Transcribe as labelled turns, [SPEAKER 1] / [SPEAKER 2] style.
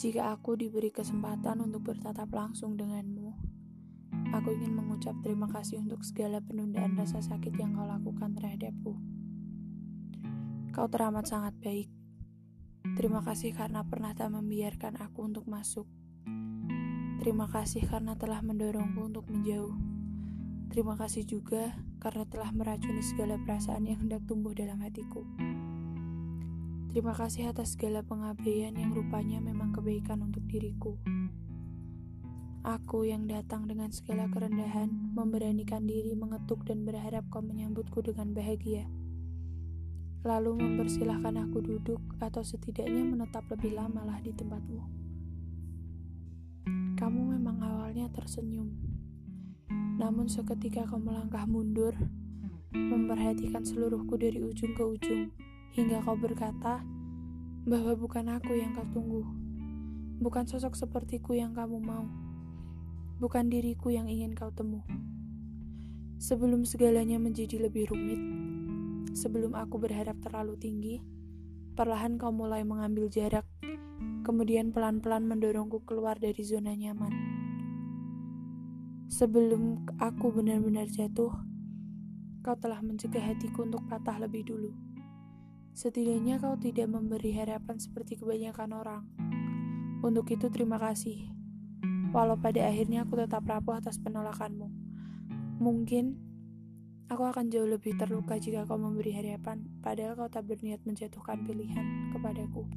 [SPEAKER 1] Jika aku diberi kesempatan untuk bertatap langsung denganmu, aku ingin mengucap terima kasih untuk segala penundaan rasa sakit yang kau lakukan terhadapku. Kau teramat sangat baik. Terima kasih karena pernah tak membiarkan aku untuk masuk. Terima kasih karena telah mendorongku untuk menjauh. Terima kasih juga karena telah meracuni segala perasaan yang hendak tumbuh dalam hatiku. Terima kasih atas segala pengabaian yang rupanya memang kebaikan untuk diriku. Aku yang datang dengan segala kerendahan, memberanikan diri mengetuk dan berharap kau menyambutku dengan bahagia. Lalu mempersilahkan aku duduk atau setidaknya menetap lebih lama lah di tempatmu. Kamu memang awalnya tersenyum. Namun seketika kau melangkah mundur, memperhatikan seluruhku dari ujung ke ujung, hingga kau berkata bahwa bukan aku yang kau tunggu, bukan sosok sepertiku yang kamu mau, bukan diriku yang ingin kau temu. Sebelum segalanya menjadi lebih rumit, sebelum aku berharap terlalu tinggi, perlahan kau mulai mengambil jarak, kemudian pelan-pelan mendorongku keluar dari zona nyaman. Sebelum aku benar-benar jatuh, kau telah mencegah hatiku untuk patah lebih dulu. Setidaknya kau tidak memberi harapan seperti kebanyakan orang. Untuk itu terima kasih. Walau pada akhirnya aku tetap rapuh atas penolakanmu. Mungkin aku akan jauh lebih terluka jika kau memberi harapan, padahal kau tak berniat menjatuhkan pilihan kepadaku.